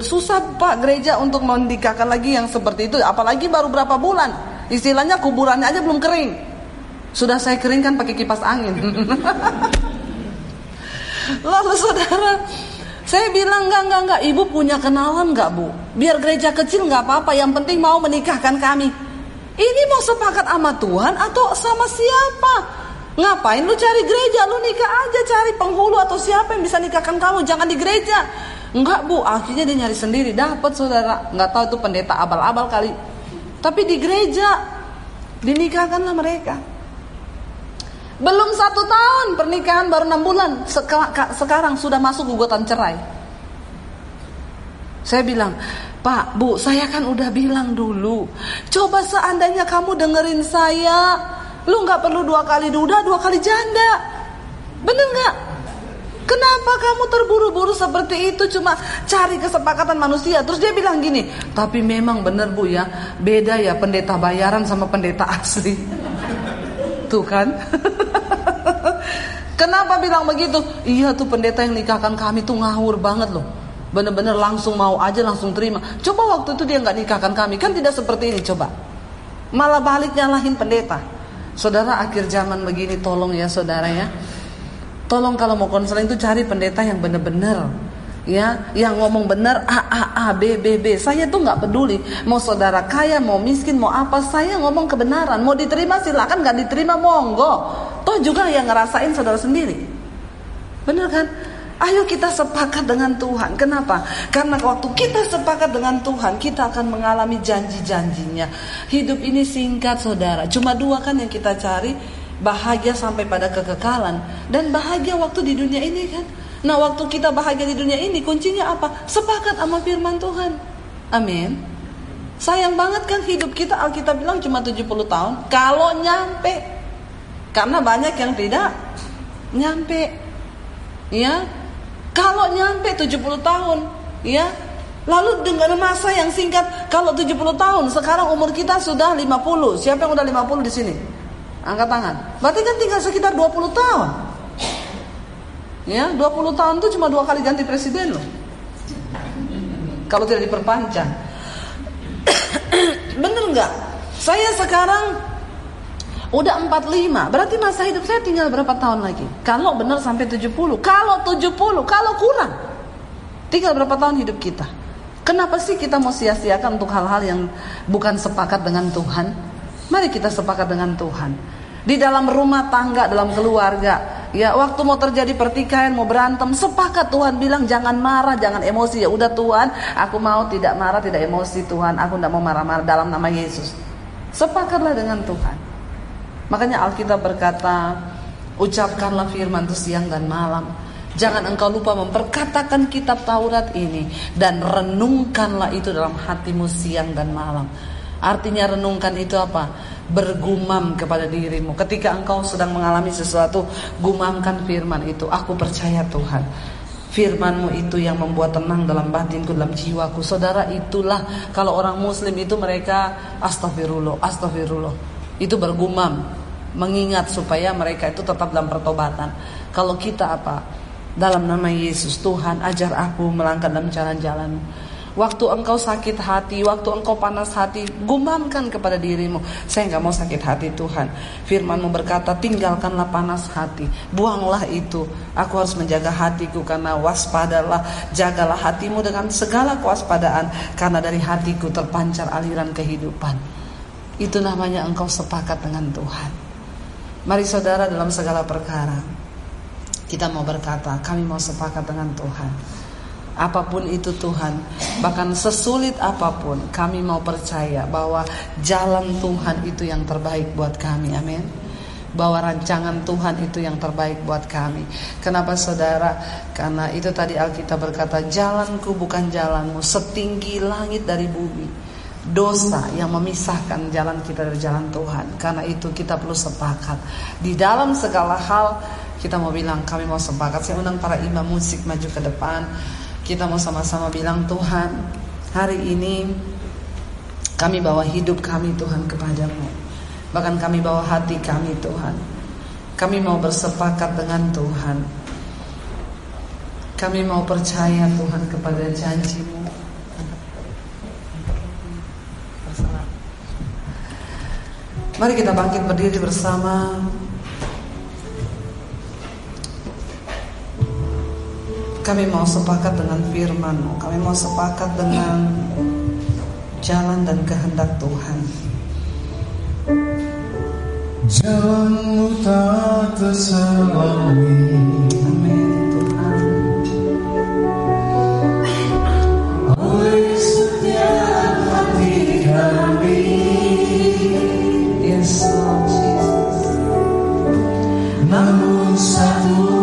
susah Pak gereja untuk menikahkan lagi yang seperti itu. Apalagi baru berapa bulan. Istilahnya kuburannya aja belum kering. Sudah saya keringkan pakai kipas angin. [laughs] Lalu saudara, saya bilang enggak enggak enggak, ibu punya kenalan enggak bu? Biar gereja kecil enggak apa-apa, yang penting mau menikahkan kami. Ini mau sepakat sama Tuhan atau sama siapa? Ngapain lu cari gereja? Lu nikah aja cari penghulu atau siapa yang bisa nikahkan kamu? Jangan di gereja. Enggak bu, akhirnya dia nyari sendiri. Dapat saudara. Enggak tahu itu pendeta abal-abal kali. Tapi di gereja dinikahkanlah mereka. Belum satu tahun pernikahan baru enam bulan. Sekarang sudah masuk gugatan cerai. Saya bilang, Pak, Bu, saya kan udah bilang dulu. Coba seandainya kamu dengerin saya, Lu nggak perlu dua kali duda, dua kali janda. Bener nggak? Kenapa kamu terburu-buru seperti itu cuma cari kesepakatan manusia? Terus dia bilang gini, tapi memang bener bu ya, beda ya pendeta bayaran sama pendeta asli. Tuh kan? [laughs] Kenapa bilang begitu? Iya tuh pendeta yang nikahkan kami tuh ngawur banget loh. Bener-bener langsung mau aja langsung terima. Coba waktu itu dia nggak nikahkan kami, kan tidak seperti ini coba. Malah balik nyalahin pendeta. Saudara akhir zaman begini tolong ya saudara ya. Tolong kalau mau konseling itu cari pendeta yang benar-benar ya, yang ngomong benar A A A B B B. Saya tuh nggak peduli mau saudara kaya, mau miskin, mau apa, saya ngomong kebenaran. Mau diterima silakan, nggak diterima monggo. Toh juga yang ngerasain saudara sendiri. Bener kan? Ayo kita sepakat dengan Tuhan. Kenapa? Karena waktu kita sepakat dengan Tuhan, kita akan mengalami janji-janjinya. Hidup ini singkat, saudara. Cuma dua kan yang kita cari, bahagia sampai pada kekekalan dan bahagia waktu di dunia ini kan. Nah, waktu kita bahagia di dunia ini, kuncinya apa? Sepakat sama firman Tuhan. Amin. Sayang banget kan hidup kita Alkitab bilang cuma 70 tahun. Kalau nyampe. Karena banyak yang tidak nyampe. Ya, kalau nyampe 70 tahun, ya. Lalu dengan masa yang singkat, kalau 70 tahun, sekarang umur kita sudah 50. Siapa yang udah 50 di sini? Angkat tangan. Berarti kan tinggal sekitar 20 tahun. Ya, 20 tahun itu cuma dua kali ganti presiden loh. Kalau tidak diperpanjang. [coughs] Bener nggak? Saya sekarang Udah 45, berarti masa hidup saya tinggal berapa tahun lagi? Kalau benar sampai 70, kalau 70, kalau kurang. Tinggal berapa tahun hidup kita? Kenapa sih kita mau sia-siakan untuk hal-hal yang bukan sepakat dengan Tuhan? Mari kita sepakat dengan Tuhan. Di dalam rumah tangga, dalam keluarga, ya waktu mau terjadi pertikaian, mau berantem, sepakat Tuhan bilang jangan marah, jangan emosi. Ya udah Tuhan, aku mau tidak marah, tidak emosi Tuhan. Aku tidak mau marah-marah dalam nama Yesus. Sepakatlah dengan Tuhan. Makanya Alkitab berkata, ucapkanlah firman itu siang dan malam. Jangan engkau lupa memperkatakan kitab Taurat ini dan renungkanlah itu dalam hatimu siang dan malam. Artinya renungkan itu apa? Bergumam kepada dirimu. Ketika engkau sedang mengalami sesuatu, gumamkan firman itu. Aku percaya Tuhan. Firmanmu itu yang membuat tenang dalam batinku, dalam jiwaku. Saudara itulah kalau orang muslim itu mereka astagfirullah, astagfirullah itu bergumam mengingat supaya mereka itu tetap dalam pertobatan. Kalau kita apa? Dalam nama Yesus Tuhan ajar aku melangkah dalam jalan-jalan. Waktu engkau sakit hati, waktu engkau panas hati, gumamkan kepada dirimu. Saya nggak mau sakit hati Tuhan. Firmanmu berkata, tinggalkanlah panas hati, buanglah itu. Aku harus menjaga hatiku karena waspadalah, jagalah hatimu dengan segala kewaspadaan. Karena dari hatiku terpancar aliran kehidupan. Itu namanya engkau sepakat dengan Tuhan. Mari saudara dalam segala perkara kita mau berkata, kami mau sepakat dengan Tuhan. Apa pun itu Tuhan, bahkan sesulit apa pun, kami mau percaya bahwa jalan Tuhan itu yang terbaik buat kami. Amin bahwa rancangan Tuhan itu yang terbaik buat kami. Kenapa saudara? Karena itu tadi Alkitab berkata, jalanku bukan jalanmu, setinggi langit dari bumi dosa yang memisahkan jalan kita dari jalan Tuhan. Karena itu kita perlu sepakat. Di dalam segala hal kita mau bilang kami mau sepakat. Saya undang para imam musik maju ke depan. Kita mau sama-sama bilang Tuhan, hari ini kami bawa hidup kami Tuhan kepadamu. Bahkan kami bawa hati kami Tuhan. Kami mau bersepakat dengan Tuhan Kami mau percaya Tuhan kepada janjimu Mari kita bangkit berdiri bersama Kami mau sepakat dengan firman Kami mau sepakat dengan jalan dan kehendak Tuhan. Jalanmu tak terselami Amin hati kami. Yes Lord Jesus. Namun satu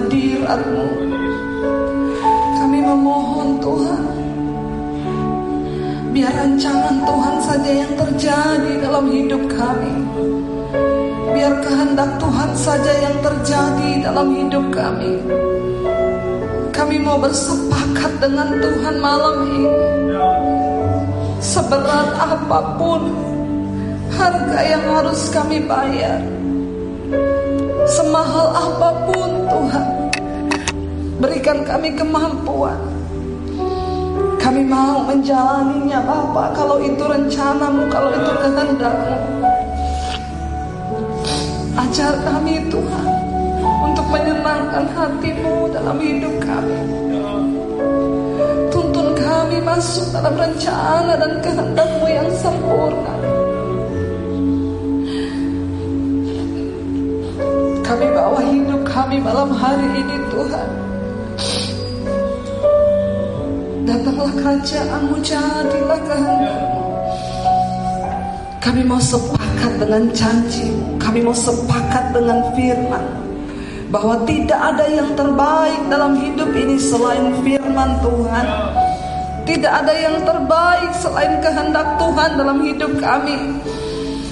hadiratmu. Kami memohon Tuhan Biar rancangan Tuhan saja yang terjadi dalam hidup kami. Biar kehendak Tuhan saja yang terjadi dalam hidup kami. Kami mau bersepakat dengan Tuhan malam ini. Seberat apa pun harga yang harus kami bayar Semahal apa pun Tuhan Berikan kami kemampuan. Kami mau menjalaninya Bapak Kalau itu rencanamu Kalau itu kehendakmu. Ajar kami Tuhan Untuk menyenangkan hatimu Dalam hidup kami. Tuntun kami masuk dalam rencana Dan kehendakmu yang sempurna Kami bawa hidup kami malam hari ini Tuhan. Datanglah kerajaanmu jadilah kehendakmu. Kami mau sepakat dengan janjimu Kami mau sepakat dengan firman Bahwa tidak ada yang terbaik dalam hidup ini selain firman Tuhan. Tidak ada yang terbaik selain kehendak Tuhan dalam hidup kami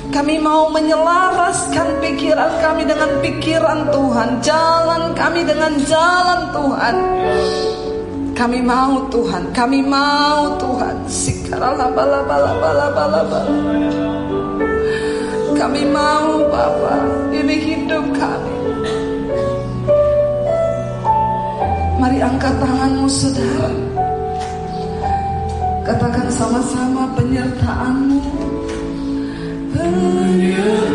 kami mau menyelaraskan pikiran kami dengan pikiran Tuhan Jalan kami dengan jalan Tuhan kami mau Tuhan, kami mau Tuhan. Sikaralabalabalabalabala. Kami mau Bapa, ini hidup kami. Mari angkat tanganmu saudara. Katakan sama-sama penyertaanmu you.